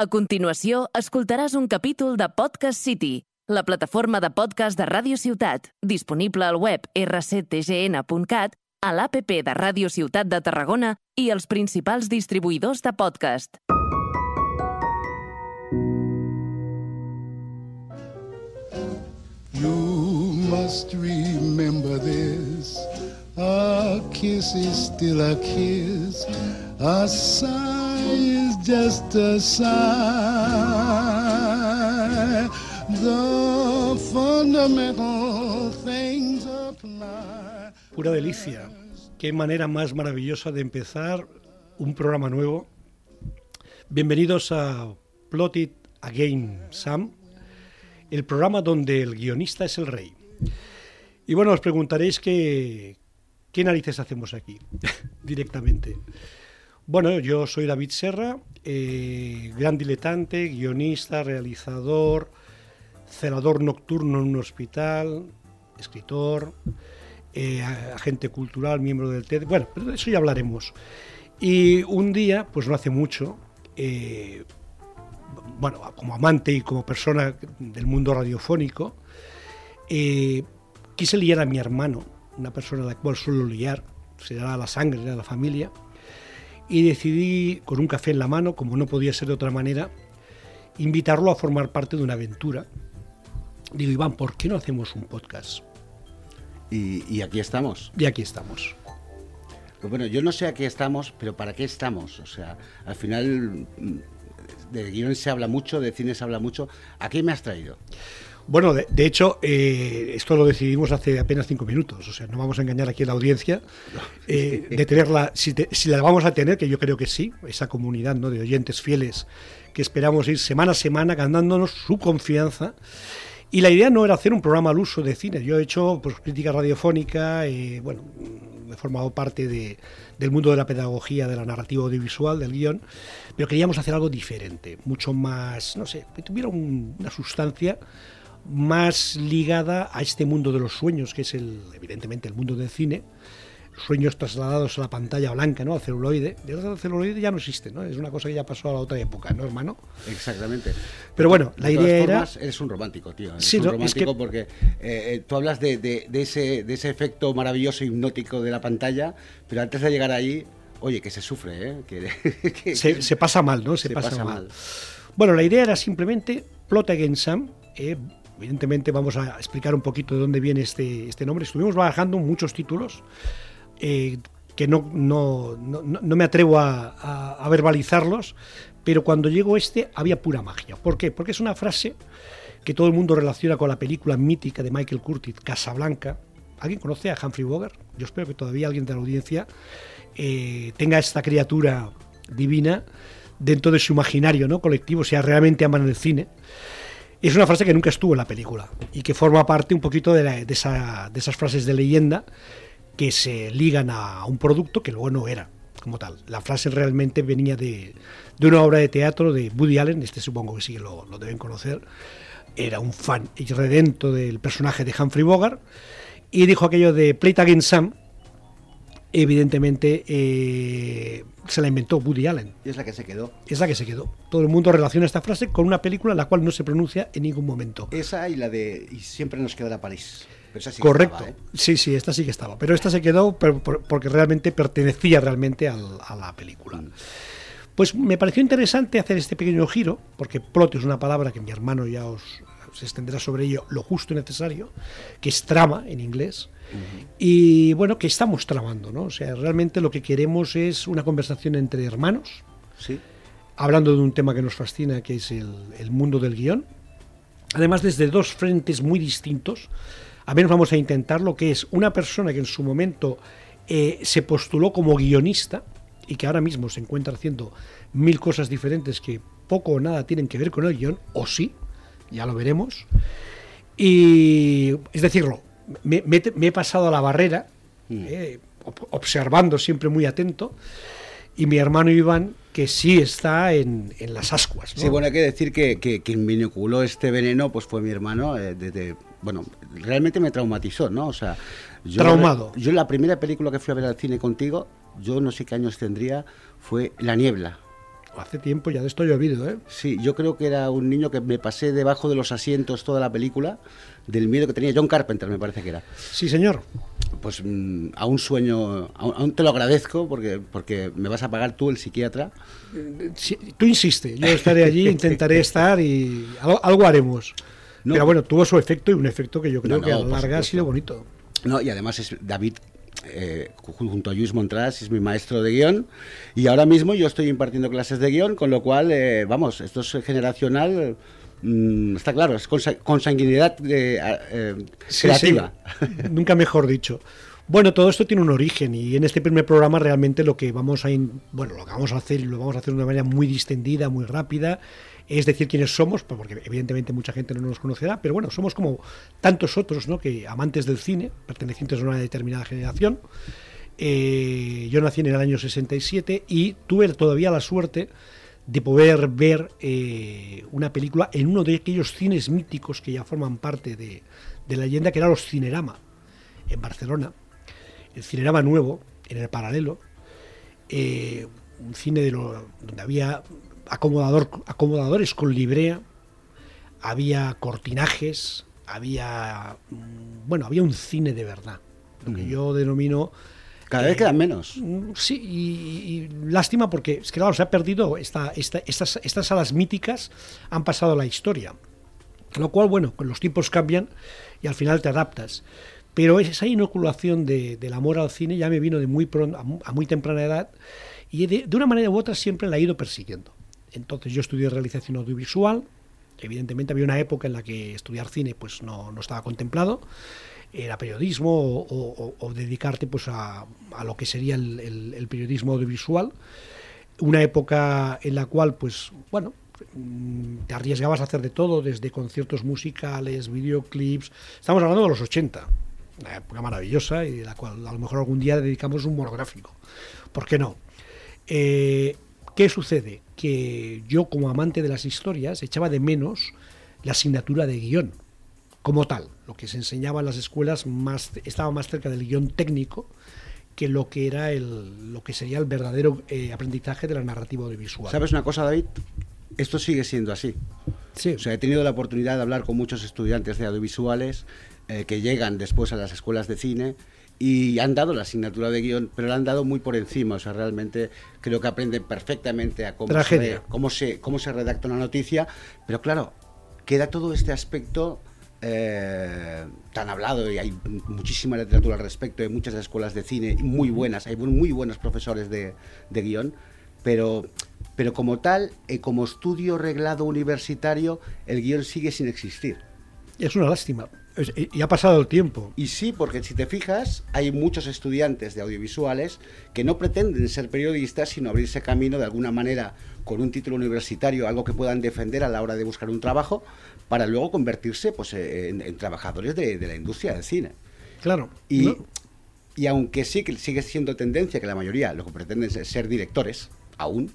A continuació, escoltaràs un capítol de Podcast City, la plataforma de podcast de Ràdio Ciutat, disponible al web rctgn.cat, a l'APP de Ràdio Ciutat de Tarragona i els principals distribuïdors de podcast. You must remember this. A kiss is still a kiss. A sigh is. Pura delicia. Qué manera más maravillosa de empezar un programa nuevo. Bienvenidos a Plot It Again, Sam, el programa donde el guionista es el rey. Y bueno, os preguntaréis qué, qué narices hacemos aquí, directamente. Bueno, yo soy David Serra, eh, gran diletante, guionista, realizador, celador nocturno en un hospital, escritor, eh, agente cultural, miembro del TED. Bueno, pero de eso ya hablaremos. Y un día, pues no hace mucho, eh, bueno, como amante y como persona del mundo radiofónico, eh, quise liar a mi hermano, una persona a la cual suelo liar, será la sangre de la familia, y decidí, con un café en la mano, como no podía ser de otra manera, invitarlo a formar parte de una aventura. Digo, Iván, ¿por qué no hacemos un podcast? Y, y aquí estamos. Y aquí estamos. Pues bueno, yo no sé a qué estamos, pero ¿para qué estamos? O sea, al final mm, de guion se habla mucho, de cine se habla mucho. ¿A qué me has traído? Bueno, de, de hecho, eh, esto lo decidimos hace apenas cinco minutos, o sea, no vamos a engañar aquí a la audiencia, eh, de tenerla, si, te- si la vamos a tener, que yo creo que sí, esa comunidad ¿no? de oyentes fieles que esperamos ir semana a semana ganándonos su confianza. Y la idea no era hacer un programa al uso de cine, yo he hecho pues, crítica radiofónica, eh, bueno, he formado parte de- del mundo de la pedagogía, de la narrativa audiovisual, del guion, pero queríamos hacer algo diferente, mucho más, no sé, que tuviera un- una sustancia más ligada a este mundo de los sueños, que es el, evidentemente el mundo del cine, sueños trasladados a la pantalla blanca, ¿no? al celuloide. El celuloide ya no existe, ¿no? Es una cosa que ya pasó a la otra época, ¿no, hermano? Exactamente. Pero bueno, la De todas idea era- Eres un romántico, tío. Eres Sí, un no, es romántico que- porque eh, eh, tú hablas de, de- de ese, de ese efecto maravilloso hipnótico de la pantalla, pero antes de llegar ahí, oye, que se sufre, ¿eh? Que, que- Se, se pasa mal, ¿no? Se, Se pasa, pasa mal. mal. Bueno, la idea era simplemente Plot Against Sam. eh, evidentemente vamos a explicar un poquito de dónde viene este, este nombre. Estuvimos barajando muchos títulos eh, que no, no, no, no- me atrevo a verbalizarlos, pero cuando llegó este había pura magia. ¿Por qué? Porque es una frase que todo el mundo relaciona con la película mítica de Michael Curtis, Casablanca. ¿Alguien conoce a Humphrey Bogart? Yo espero que todavía alguien de la audiencia eh, tenga esta criatura divina dentro de su imaginario ¿no? colectivo, sea realmente aman el cine. Es una frase que nunca estuvo en la película y que forma parte un poquito de, esa- de esas frases de leyenda que se ligan a un producto que luego no era como tal. La frase realmente venía de, de una obra de teatro de Woody Allen, este supongo que sí lo, lo deben conocer, era un fan y redento del personaje de Humphrey Bogart y dijo aquello de Play It Again Sam, evidentemente eh, se la inventó Woody Allen. Y es la que se quedó. Es la que se quedó. Todo el mundo relaciona esta frase con una película en la cual no se pronuncia en ningún momento. Esa y la de Y siempre nos quedará París. Pero esa sí Correcto. estaba, ¿eh? Sí, sí, esta sí que estaba. Pero esta se quedó por- por- porque realmente pertenecía realmente al- a la película. Pues me pareció interesante hacer este pequeño giro, porque plot es una palabra que mi hermano ya os, se extenderá sobre ello, lo justo y necesario, que es trama en inglés. Y bueno, que estamos tramando, ¿no? O sea, realmente lo que queremos es una conversación entre hermanos, Sí. hablando de un tema que nos fascina, que es el, el mundo del guion. Además, desde dos frentes muy distintos. A menos vamos a intentar lo que es una persona que en su momento eh, se postuló como guionista y que ahora mismo se encuentra haciendo mil cosas diferentes que poco o nada tienen que ver con el guion, o sí, ya lo veremos. Y es decirlo, me, me- me he pasado a la barrera, eh, ob- observando siempre muy atento, y mi hermano Iván, que sí está en, en las ascuas. ¿no? Sí, bueno, hay que decir que, que quien me inoculó este veneno pues fue mi hermano. eh, desde, bueno, realmente me traumatizó, ¿no? O sea, yo, Traumado. Yo la primera película que fui a ver al cine contigo, yo no sé qué años tendría, fue La Niebla. Hace tiempo ya de esto oído, ¿eh? Sí, yo creo que era un niño que me pasé debajo de los asientos toda la película, del miedo que tenía John Carpenter, me parece que era. Sí, señor. Pues mm, a un sueño, aún, te lo agradezco porque, porque me vas a pagar tú, el psiquiatra. Sí, tú insiste, yo estaré allí, intentaré estar y algo, algo haremos. No, Pero bueno, tuvo su efecto y un efecto que yo creo No, que a la larga ha sido bonito. No, y además es David, eh, ju- junto a Luis Montras, es mi maestro de guion. Y ahora mismo yo estoy impartiendo clases de guion, con lo cual, eh, vamos, esto es generacional. mm, está claro, es consa- consanguinidad eh, Sí, creativa. sí. Nunca mejor dicho. Bueno, todo esto tiene un origen y en este primer programa realmente lo que vamos a bueno, lo que vamos a hacer y lo vamos a hacer de una manera muy distendida, muy rápida, es decir quiénes somos, pues porque evidentemente mucha gente no nos conocerá, pero bueno, somos como tantos otros, ¿no? que amantes del cine, pertenecientes a una determinada generación. Eh, yo nací en el año 67 y tuve todavía la suerte de poder ver eh, una película en uno de aquellos cines míticos que ya forman parte de, de la leyenda, que era los Cinerama, en Barcelona. El Cinerama nuevo, en el paralelo. eh, un cine de donde había acomodador, acomodadores con librea, había cortinajes, había. mm, Bueno, había un cine de verdad. Lo que yo denomino Cada vez Eh, quedan menos. Mm, Sí, y, y lástima porque es que claro, se ha perdido esta, esta- estas, estas salas míticas han pasado a la historia. Lo cual, bueno, los tiempos cambian y al final te adaptas. Pero esa inoculación de- del amor al cine ya me vino de muy pronto, a muy temprana edad y de, de una manera u otra siempre la he ido persiguiendo. Entonces yo estudié realización audiovisual, evidentemente había una época en la que estudiar cine pues no, no estaba contemplado, era periodismo o, dedicarte pues a, a lo que sería el periodismo audiovisual, una época en la cual pues bueno mm, te arriesgabas a hacer de todo, desde conciertos musicales, videoclips, estamos hablando de los 80, una época maravillosa y de la cual a lo mejor algún día dedicamos un monográfico, ¿por qué no? Eh, ¿Qué sucede? Que yo como amante de las historias echaba de menos la asignatura de guion como tal. Lo que se enseñaba en las escuelas más, estaba más cerca del guion técnico que lo que era el, lo que sería el verdadero eh, aprendizaje de la narrativa audiovisual. ¿Sabes una cosa, David? Esto sigue siendo así. Sí. O sea, he tenido la oportunidad de hablar con muchos estudiantes de audiovisuales eh, que llegan después a las escuelas de cine y han dado la asignatura de guion, pero la han dado muy por encima. O sea, realmente creo que aprenden perfectamente a cómo, se, cómo, se, cómo se redacta una noticia, pero claro, queda todo este aspecto eh, tan hablado y hay muchísima literatura al respecto, hay muchas escuelas de cine muy buenas, hay muy buenos profesores de, de guion, pero, pero como tal, eh, como estudio reglado universitario, el guion sigue sin existir. Es una lástima. Y ha pasado el tiempo. Y sí, porque si te fijas, hay muchos estudiantes de audiovisuales que no pretenden ser periodistas, sino abrirse camino de alguna manera con un título universitario, algo que puedan defender a la hora de buscar un trabajo, para luego convertirse pues, eh, en, en trabajadores de, de la industria del cine. Claro. Y, ¿no? y aunque sí que sigue siendo tendencia que la mayoría lo que pretenden es ser directores, aún,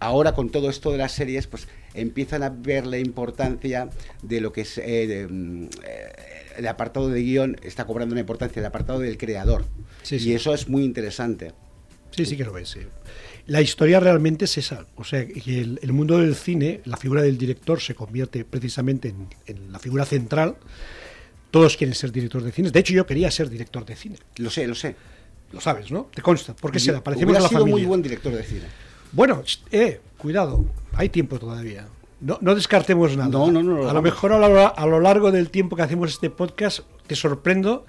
ahora con todo esto de las series, pues empiezan a ver la importancia de lo que es eh, de, mm, eh, el apartado de guion, está cobrando una importancia, el apartado del creador. Sí, y sí. eso es muy interesante. Sí, sí que lo es. sí. La historia realmente es esa. O sea, que el, el mundo del cine, la figura del director se convierte precisamente en, en la figura central. Todos quieren ser director de cine. De hecho, yo quería ser director de cine. Lo sé, lo sé. Lo sabes, ¿no? Te consta. Porque se le parecemos a la sido familia. muy buen director de cine. Bueno, eh, cuidado. Hay tiempo todavía. No, no descartemos nada. No, no, no, A lo mejor a lo, a lo largo del tiempo que hacemos este podcast te sorprendo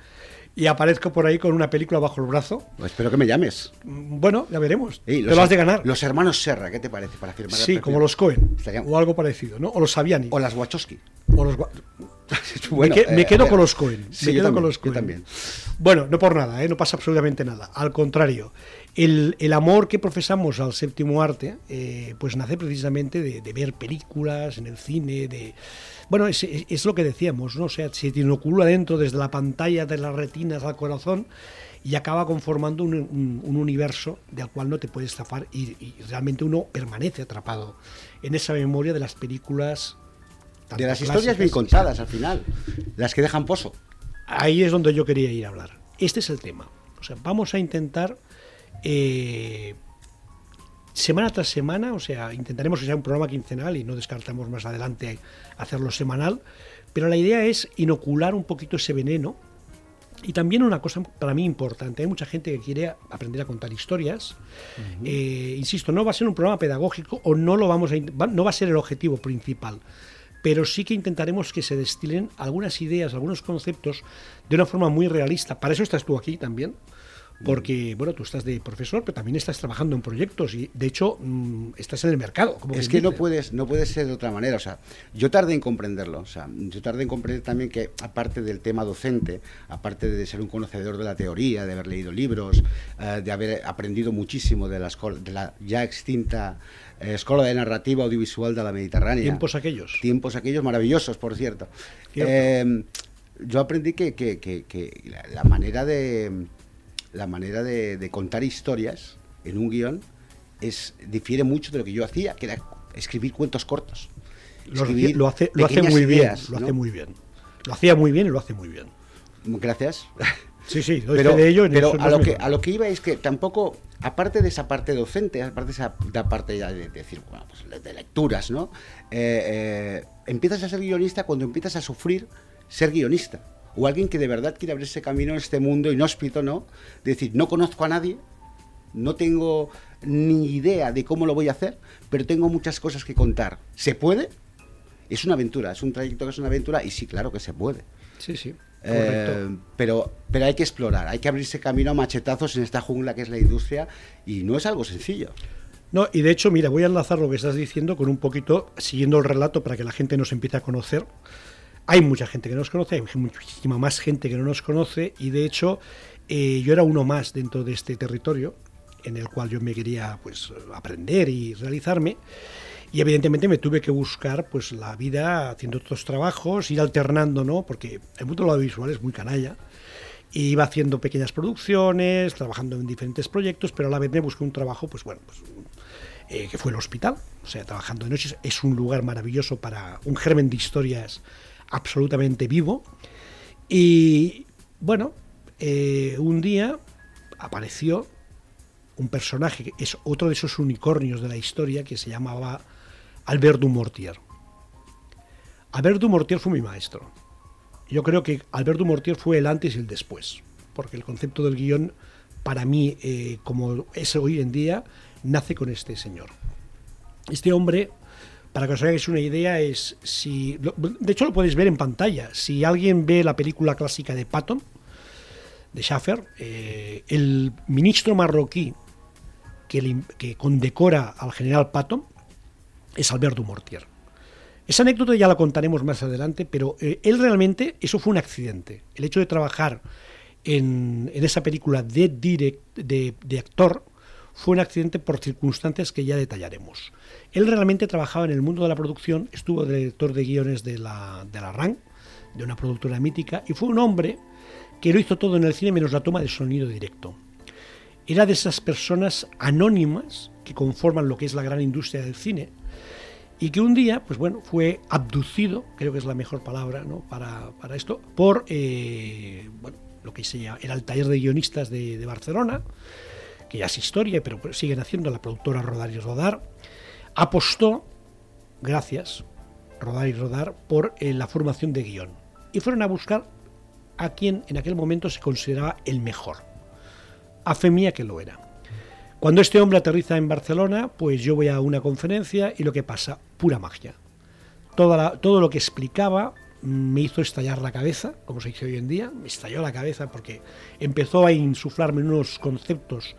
y aparezco por ahí con una película bajo el brazo. Pues espero que me llames. Mm, Bueno, ya veremos. Ey, te lo has de ganar. Los hermanos Serra, ¿qué te parece para firmar Sí, como los Cohen. O algo parecido, ¿no? O los Saviani. O las Wachowski. O los Bueno, me, que- me eh, quedo con los Cohen. Sí, me quedo también, con los Cohen. también. Bueno, no por nada, ¿eh? no pasa absolutamente nada. Al contrario, el, el amor que profesamos al séptimo arte, eh, pues nace precisamente de, de ver películas en el cine, de bueno, es, es- es lo que decíamos, ¿no? O sea, se te inocula dentro desde la pantalla de las retinas al corazón y acaba conformando un, un- un universo del cual no te puedes zafar y, y realmente uno permanece atrapado en esa memoria de las películas. De las historias bien contadas al final, las que dejan pozo. Ahí es donde yo quería ir a hablar. Este es el tema. O sea, vamos a intentar eh, semana tras semana, o sea, intentaremos que sea un programa quincenal y no descartamos más adelante hacerlo semanal, pero la idea es inocular un poquito ese veneno y también una cosa para mí importante, hay mucha gente que quiere aprender a contar historias. Eh, insisto, no va a ser un programa pedagógico o no lo vamos a no va a ser el objetivo principal, pero sí que intentaremos que se destilen algunas ideas, algunos conceptos de una forma muy realista. Para eso estás tú aquí también porque, bueno, tú estás de profesor, pero también estás trabajando en proyectos y, de hecho, mm, estás en el mercado. es que no puedes, no puede ser de otra manera. O sea, yo tardé en comprenderlo. O sea, yo tardé en comprender también que, aparte del tema docente, aparte de ser un conocedor de la teoría, de haber leído libros, eh, de haber aprendido muchísimo de la, de la ya extinta eh, Escuela de Narrativa Audiovisual de la Mediterránea. Tiempos aquellos. Tiempos aquellos maravillosos, por cierto. Eh, yo aprendí que, que la manera de la manera de, contar historias en un guion es difiere mucho de lo que yo hacía, que era escribir cuentos cortos. Lo, hace, lo hace muy bien, lo hace muy bien. Lo hacía muy bien y lo hace muy bien. Gracias. Sí, sí, pero, de ello pero a, lo que, a lo que iba es que tampoco, aparte de esa parte docente, aparte de esa parte ya de, decir, bueno, pues de lecturas, ¿no? Eh, eh, empiezas a ser guionista cuando empiezas a sufrir ser guionista o alguien que de verdad quiere abrirse camino en este mundo inhóspito, ¿no? De decir, no conozco a nadie, no tengo ni idea de cómo lo voy a hacer, pero tengo muchas cosas que contar. ¿Se puede? Es una aventura, es un trayecto que es una aventura y sí, claro que se puede. Sí, sí. Eh, pero, pero hay que explorar, hay que abrirse camino a machetazos en esta jungla que es la industria y no es algo sencillo. No, y de hecho, mira, voy a enlazar lo que estás diciendo con un poquito, siguiendo el relato para que la gente nos empiece a conocer. Hay mucha gente que nos conoce, hay muchísima más gente que no nos conoce y de hecho eh, yo era uno más dentro de este territorio en el cual yo me quería pues aprender y realizarme y evidentemente me tuve que buscar pues la vida haciendo otros trabajos, ir alternando, ¿no? Porque el mundo de lo audiovisual es muy canalla. Y iba haciendo pequeñas producciones, trabajando en diferentes proyectos, pero a la vez me busqué un trabajo, pues bueno, pues, eh, que fue el hospital. O sea, trabajando de noches es un lugar maravilloso para un germen de historias absolutamente vivo. Y bueno, eh, un día apareció un personaje que es otro de esos unicornios de la historia que se llamaba Albert Dumortier. Albert Dumortier fue mi maestro. Yo creo que Albert Dumortier fue el antes y el después, porque el concepto del guion, para mí, eh, como es hoy en día, nace con este señor. Este hombre para que os hagáis una idea, es si. De hecho, lo podéis ver en pantalla. Si alguien ve la película clásica de Patton, de Schaffer, eh, el ministro marroquí que, que, condecora al general Patton es Albert Dumortier. Esa anécdota ya la contaremos más adelante, pero eh, él realmente, eso fue un accidente. El hecho de trabajar en, esa película de, direct, de actor fue un accidente por circunstancias que ya detallaremos. Él realmente trabajaba en el mundo de la producción, estuvo director de guiones de la, de la RAN, de una productora mítica, y fue un hombre que lo hizo todo en el cine menos la toma de sonido directo. Era de esas personas anónimas que conforman lo que es la gran industria del cine y que un día, pues bueno, fue abducido, creo que es la mejor palabra ¿no? para, esto, por eh, bueno, lo que se llama, era el taller de guionistas de, Barcelona, que ya es historia, pero siguen haciendo la productora Rodar y Rodar, apostó, gracias, Rodar y Rodar, por eh, la formación de guion. Y fueron a buscar a quien en aquel momento se consideraba el mejor. A fe mía que lo era. Cuando este hombre aterriza en Barcelona, pues yo voy a una conferencia y lo que pasa, pura magia. todo lo que explicaba me hizo estallar la cabeza, como se dice hoy en día, me estalló la cabeza porque empezó a insuflarme unos conceptos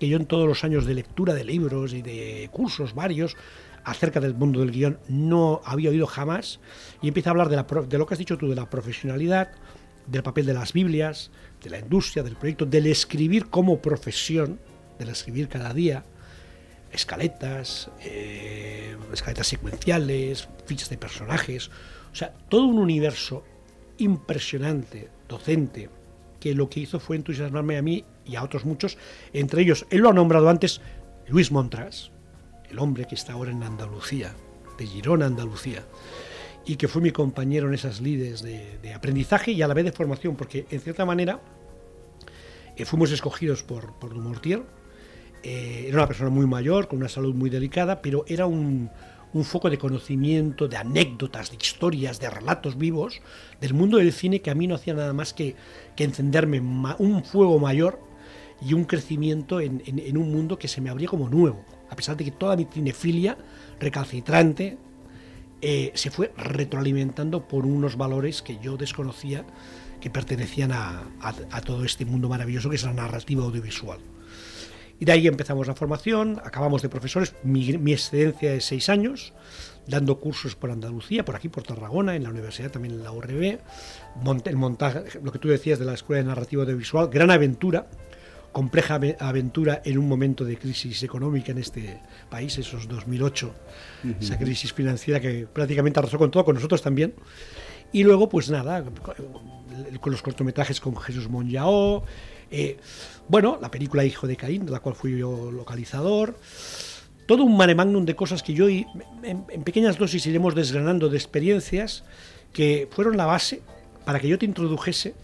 que yo en todos los años de lectura de libros y de cursos varios acerca del mundo del guion no había oído jamás y empieza a hablar de, de lo que has dicho tú, de la profesionalidad, del papel de las Biblias, de la industria, del proyecto, del escribir como profesión, del escribir cada día, escaletas, eh, escaletas secuenciales, fichas de personajes, o sea, todo un universo impresionante, docente, que lo que hizo fue entusiasmarme a mí y a otros muchos, entre ellos, él lo ha nombrado antes, Luis Montras, el hombre que está ahora en Andalucía, de Girona, Andalucía, y que fue mi compañero en esas lides de, aprendizaje y a la vez de formación, porque en cierta manera eh, fuimos escogidos por, por Dumortier eh, era una persona muy mayor, con una salud muy delicada, pero era un, foco de conocimiento, de anécdotas, de historias, de relatos vivos del mundo del cine que a mí no hacía nada más que, encenderme un fuego mayor y un crecimiento en, un mundo que se me abría como nuevo. A pesar de que toda mi cinefilia recalcitrante eh, se fue retroalimentando por unos valores que yo desconocía que pertenecían a todo este mundo maravilloso que es la narrativa audiovisual. Y de ahí empezamos la formación, acabamos de profesores, mi, mi excedencia de seis años, dando cursos por Andalucía, por aquí, por Tarragona, en la universidad, también en la URB, monte- el montaje, lo que tú decías de la Escuela de Narrativa Audiovisual, gran aventura, compleja ave- aventura en un momento de crisis económica en este país, esos 2008, esa crisis financiera que prácticamente arrasó con todo, con nosotros también. Y luego, pues nada, con los cortometrajes con Jesús Monyaó, eh, bueno, la película Hijo de Caín, de la cual fui yo localizador, todo un mare magnum de cosas que yo en, en pequeñas dosis iremos desgranando de experiencias que fueron la base para que yo te introdujese,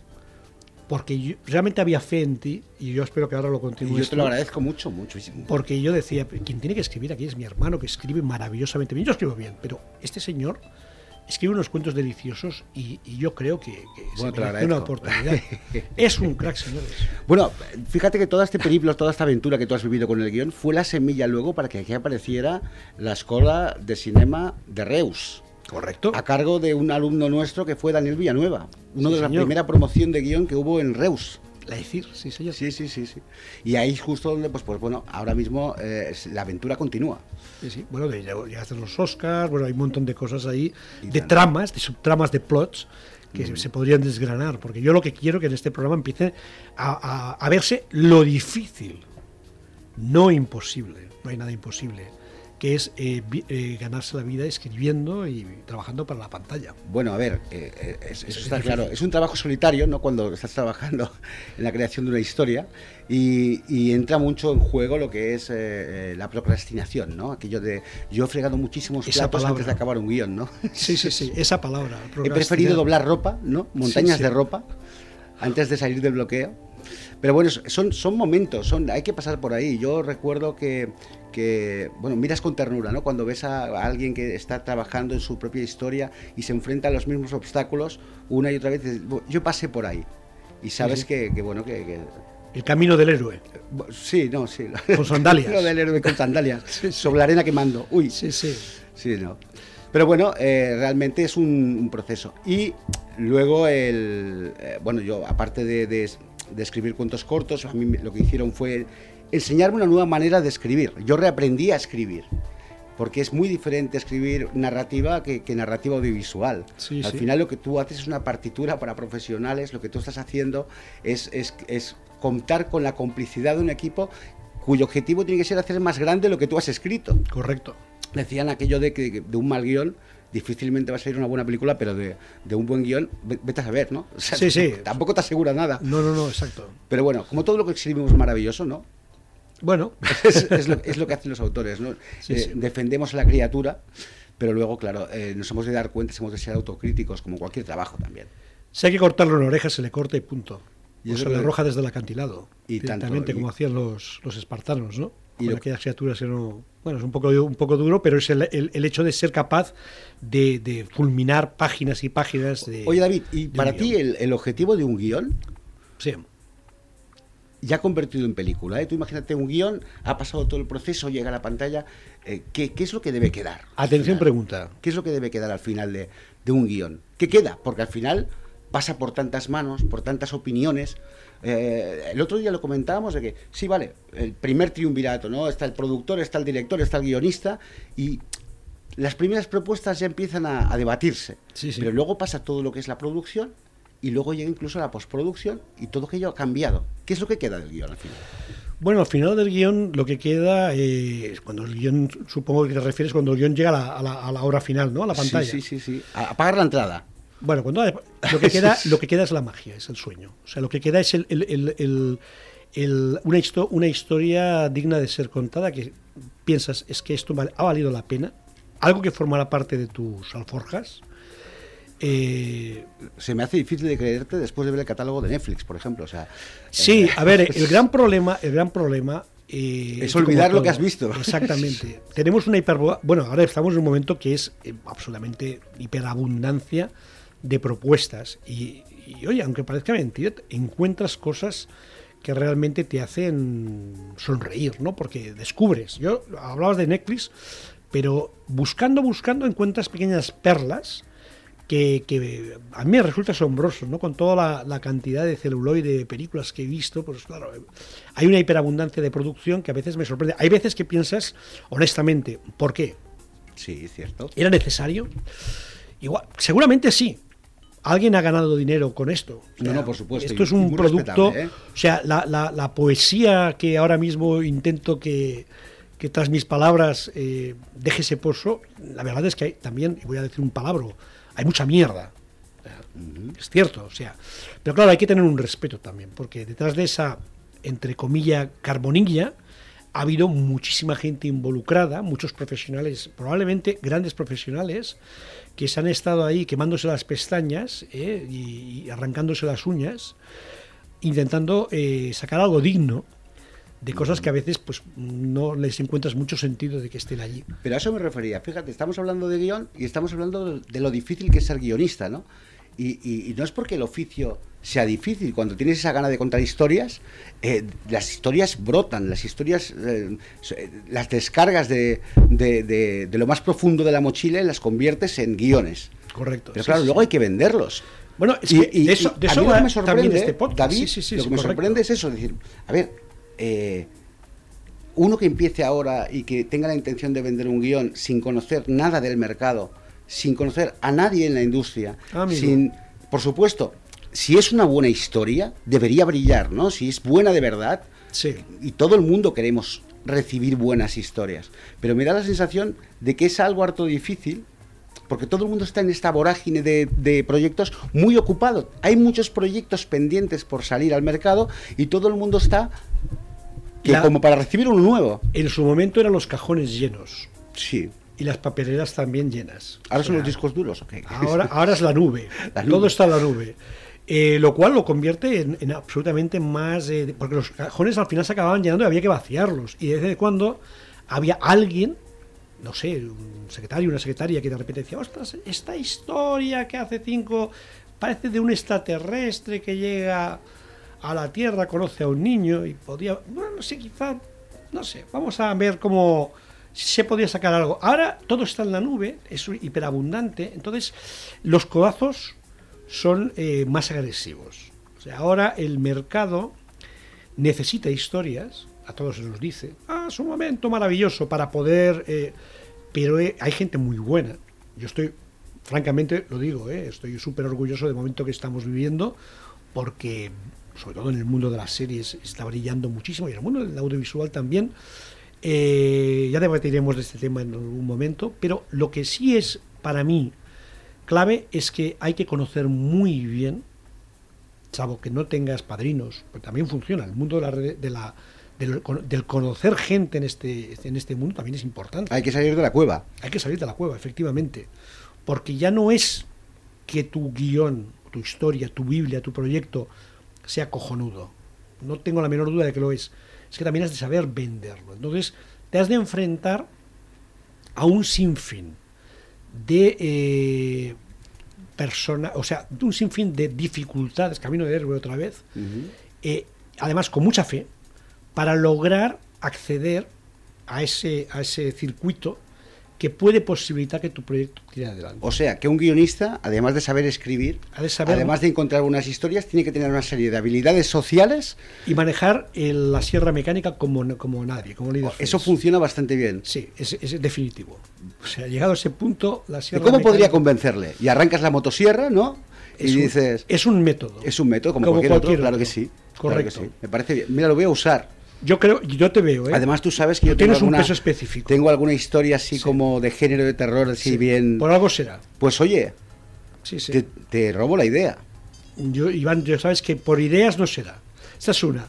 porque yo- realmente había fe en ti, y yo espero que ahora lo continúes. yo te lo agradezco mucho, muchísimo. Porque yo decía, quien tiene que escribir aquí es mi hermano, que escribe maravillosamente bien. Yo escribo bien, pero este señor escribe unos cuentos deliciosos y, y yo creo que, que Bueno, merece una oportunidad. es un crack, señores. Bueno, fíjate que todo este periplo, toda esta aventura que tú has vivido con el guion fue la semilla luego para que aquí apareciera la Escuela de Cinema de Reus, Correcto. a cargo de un alumno nuestro que fue Daniel Villanueva, uno Sí, de la señor. primera promoción de guion que hubo en Reus. La decir, sí, señor. Sí, sí, sí, sí. Y ahí es justo donde, pues, pues bueno, ahora mismo eh, la aventura continúa. Sí, sí. Bueno, de, llegaste a los Oscars, bueno, hay un montón de cosas ahí, Y de tanto. tramas, de subtramas, de plots, que se- se podrían desgranar, porque yo lo que quiero que en este programa empiece a, a- a verse lo difícil, no imposible, no hay nada imposible, que es eh, eh, ganarse la vida escribiendo y trabajando para la pantalla. Bueno, a ver, eh, eh, es- eso Es está claro. Es un trabajo solitario, ¿no? Cuando estás trabajando en la creación de una historia y, y entra mucho en juego lo que es eh, eh, la procrastinación, ¿no? Aquello de yo he fregado muchísimos Esa platos palabra. antes de acabar un guion, ¿no? Sí, sí, sí, esa palabra. He preferido doblar ropa, ¿no? Montañas sí. de ropa antes de salir del bloqueo. Pero bueno, son, son momentos, son, hay que pasar por ahí. Yo recuerdo que, que, bueno, miras con ternura, ¿no? Cuando ves a, a alguien que está trabajando en su propia historia y se enfrenta a los mismos obstáculos una y otra vez. dices, "Bu- Yo pasé por ahí. Y sabes Sí. que, que, bueno, que, que- El camino del héroe. Sí, no, sí. Con sandalias. Lo del héroe con sandalias. Sí, sí. Sobre la arena quemando. Uy. Sí, sí. Sí, no. Pero bueno, eh, realmente es un, un proceso. Y luego, el, eh, bueno, yo aparte de, de- de escribir cuentos cortos, a mí lo que hicieron fue enseñarme una nueva manera de escribir. Yo reaprendí a escribir. Porque es muy diferente escribir narrativa que, que narrativa audiovisual. Sí, Al sí. final lo que tú haces es una partitura para profesionales, lo que tú estás haciendo es, es, es contar con la complicidad de un equipo cuyo objetivo tiene que ser hacer más grande lo que tú has escrito Correcto. decían aquello de que de un mal guion difícilmente va a salir una buena película, pero de, de un buen guion, ve- vete a saber, ¿no? O sea, Sí, sí. Tampoco, te asegura nada. No, no, no, exacto. Pero bueno, como todo lo que escribimos es maravilloso, ¿no? Bueno, es, es lo, es lo que hacen los autores, ¿no? Sí, Eh, sí. Defendemos a la criatura, pero luego, claro, eh, nos hemos de dar cuenta, hemos de ser autocríticos, como cualquier trabajo también. si hay que cortarle una oreja, se le corta y punto. Y o se le arroja desde el acantilado. Y tanto, directamente, y- como hacían los, los espartanos, ¿no? Y Con lo- aquellas criaturas que no. Bueno, es un poco, un poco duro, pero es el, el- el hecho de ser capaz de, de fulminar páginas y páginas de. Oye, David, ¿y para ti el, el objetivo de un guion Sí. ya convertido en película? ¿eh? Tú imagínate un guion, ha pasado todo el proceso, llega a la pantalla, eh, ¿qué, qué es lo que debe quedar? Atención, pregunta. ¿Qué es lo que debe quedar al final de, de un guion? ¿Qué queda? Porque al final pasa por tantas manos, por tantas opiniones. Eh, el otro día lo comentábamos de que, sí, vale, el primer triunvirato, ¿no? Está el productor, está el director, está el guionista y las primeras propuestas ya empiezan a, a debatirse. Sí, sí. Pero luego pasa todo lo que es la producción y luego llega incluso la postproducción y todo aquello ha cambiado. ¿Qué es lo que queda del guion al final? Bueno, al final del guion lo que queda, eh, cuando el guion, supongo que te refieres cuando el guion llega a la, a la- a la hora final, ¿no? A la pantalla. Sí, sí, sí, sí. A- apagar la entrada. Bueno, cuando lo que queda, lo que queda es la magia, es el sueño. O sea, lo que queda es el, el- el- una, histo- una historia digna de ser contada que piensas es que esto ha valido la pena, algo que formará parte de tus alforjas. Eh, Se me hace difícil de creerte después de ver el catálogo de Netflix, por ejemplo. O sea, sí, eh, a ver, el gran problema, el gran problema eh, Es olvidar lo que has visto. Exactamente. Tenemos una hiperbo... Bueno, ahora estamos en un momento que es eh, absolutamente hiperabundancia de propuestas. Y, y, oye, aunque parezca mentira, encuentras cosas que realmente te hacen sonreír, ¿no? Porque descubres. Yo hablabas de Netflix, pero buscando, buscando encuentras pequeñas perlas que, que a mí me resulta asombroso, ¿no? Con toda la, la cantidad de celuloide de películas que he visto, pues claro, hay una hiperabundancia de producción que a veces me sorprende. Hay veces que piensas, honestamente, ¿por qué? Sí, cierto. ¿Era necesario? Igual, seguramente sí. Alguien ha ganado dinero con esto. O No, no, por supuesto, Esto es un producto. ¿eh? O sea, la, la- la poesía que ahora mismo intento que, que tras mis palabras eh, deje ese pozo, la verdad es que hay también, y voy a decir un palabra, hay mucha mierda. O sea, Es cierto, o sea. Pero claro, hay que tener un respeto también, porque detrás de esa, entre comillas, carbonilla, ha habido muchísima gente involucrada, muchos profesionales, probablemente grandes profesionales, que se han estado ahí quemándose las pestañas eh, y, arrancándose las uñas, intentando eh, sacar algo digno de cosas que a veces pues no les encuentras mucho sentido de que estén allí. Pero a eso me refería. Fíjate, estamos hablando de guion y estamos hablando de lo difícil que es ser guionista, ¿no? Y, y- y no es porque el oficio sea difícil. Cuando tienes esa gana de contar historias, eh, las historias brotan, las historias, eh, las descargas de, de- de- de lo más profundo de la mochila y las conviertes en guiones. Correcto. Pero claro, sí. luego hay que venderlos. Bueno, es Y- que y- de eso, de a eso va me sorprende, también este podcast. David, Sí, lo que me correcto. sorprende es eso, es decir, a ver, eh, uno que empiece ahora y que tenga la intención de vender un guion sin conocer nada del mercado, sin conocer a nadie en la industria, Amigo. sin, por supuesto, si es una buena historia, debería brillar, ¿no? Si es buena de verdad, Sí. y todo el mundo queremos recibir buenas historias. Pero me da la sensación de que es algo harto difícil, porque todo el mundo está en esta vorágine de, de proyectos muy ocupado. Hay muchos proyectos pendientes por salir al mercado y todo el mundo está que La- como para recibir uno nuevo. En su momento eran los cajones llenos Sí. Y las papeleras también llenas. Ahora O son los discos duros, ¿ok? Ahora, ahora es la nube. La nube. Todo está en la nube. Eh, lo cual lo convierte en, en absolutamente más... eh, porque los cajones al final se acababan llenando y había que vaciarlos. Y de vez en cuando había alguien, no sé, un secretario, una secretaria, que de repente decía, ostras, esta historia que hace cinco parece de un extraterrestre que llega a la Tierra, conoce a un niño y podía... Bueno, no sé, quizá... No sé, vamos a ver cómo se podía sacar algo. Ahora todo está en la nube, es hiperabundante, entonces los codazos son eh, más agresivos. O sea, ahora el mercado necesita historias, a todos se nos dice, ah, es un momento maravilloso para poder... eh, pero eh, hay gente muy buena. Yo estoy, francamente, lo digo, estoy súper orgulloso del momento que estamos viviendo, porque, sobre todo en el mundo de las series, está brillando muchísimo, y en el mundo del audiovisual también. Eh, ya debatiremos de este tema en algún momento, pero lo que sí es para mí clave es que hay que conocer muy bien, salvo que no tengas padrinos, pero también funciona. El mundo de la, red- de la- del, del conocer gente en este, en este mundo también es importante. Hay que salir de la cueva. Hay que salir de la cueva, efectivamente. Porque ya no es que tu guion, tu historia, tu Biblia, tu proyecto sea cojonudo. No tengo la menor duda de que lo es. Es que también has de saber venderlo. Entonces, te has de enfrentar a un sinfín de eh, personas, o sea, un sinfín de dificultades, camino de héroe otra vez, eh, además con mucha fe, para lograr acceder a ese, a ese circuito que puede posibilitar que tu proyecto tire adelante. O sea, que un guionista, además de saber escribir, Ha de saber- además de encontrar unas historias, tiene que tener una serie de habilidades sociales. Y manejar el- la sierra mecánica como, como nadie, como líder. Eso funciona bastante bien. Sí, es, es definitivo. O sea, llegado a ese punto, la ¿Y sierra cómo podría mecánica convencerle? Y arrancas la motosierra, ¿no? Y es un- dices, es un método. es un método como, como cualquier, otro, cualquier claro otro. que sí. Correcto. Claro que sí. Me parece bien. Mira, lo voy a usar. Yo creo, yo te veo, ¿eh? Además, tú sabes que yo tengo tienes un peso específico. tengo alguna historia así Sí. como de género de terror, así Sí, bien. Por algo será. Pues oye, Sí, sí. te, te robo la idea. Yo, Iván, ya sabes que por ideas no será. Esta es una.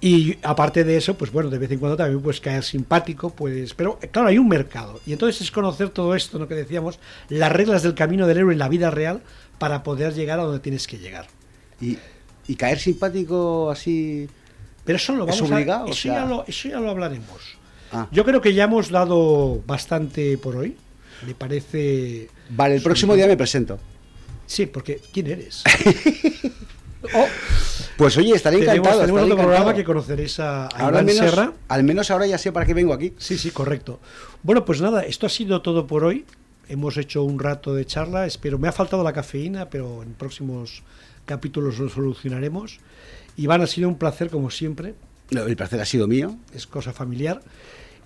Y aparte de eso, pues bueno, de vez en cuando también puedes caer simpático, pues. Pero eh, claro, hay un mercado. Y entonces es conocer todo esto, lo que decíamos, las reglas del camino del héroe en la vida real para poder llegar a donde tienes que llegar. Y, y caer simpático así Pero eso lo ¿Es vamos obligado? a, O eso, sea- ya lo, eso ya lo hablaremos. Ah. Yo creo que ya hemos dado bastante por hoy. Me parece. Vale, el próximo día me presento. Sí, porque ¿quién eres? Oh, Pues oye, estaré tenemos encantado. tenemos programa que conoceréis a, a Ahora Iván al menos, Serra. al menos ahora ya sé para qué vengo aquí. Sí, sí, correcto. Bueno, pues nada, esto ha sido todo por hoy. Hemos hecho un rato de charla. Espero, me ha faltado la cafeína, pero en próximos capítulos lo solucionaremos. Iván, ha sido un placer como siempre. No, El placer ha sido mío. es cosa familiar.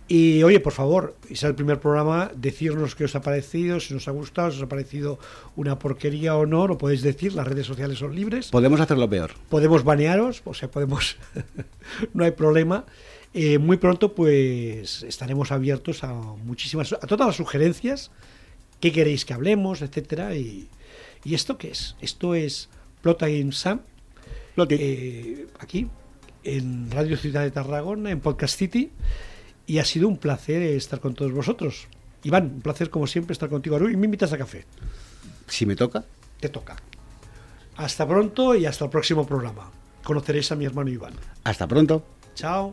Y oye, por favor, es el primer programa, decirnos qué os ha parecido, si nos ha gustado, si os ha parecido una porquería o no, lo podéis decir, las redes sociales son libres. Podemos hacerlo peor. Podemos banearos, o sea, podemos, no hay problema. Eh, muy pronto, pues estaremos abiertos a muchísimas, a todas las sugerencias, qué queréis que hablemos, etcétera. Y, ¿y esto qué es? Esto es Plot Game Sam, eh, aquí, en Radio Ciudad de Tarragona, en Podcast City. Y ha sido un placer estar con todos vosotros. Iván, un placer como siempre estar contigo. Y me invitas a café. Si me toca. Te toca. Hasta pronto y hasta el próximo programa. Conoceréis a mi hermano Iván. Hasta pronto. Chao.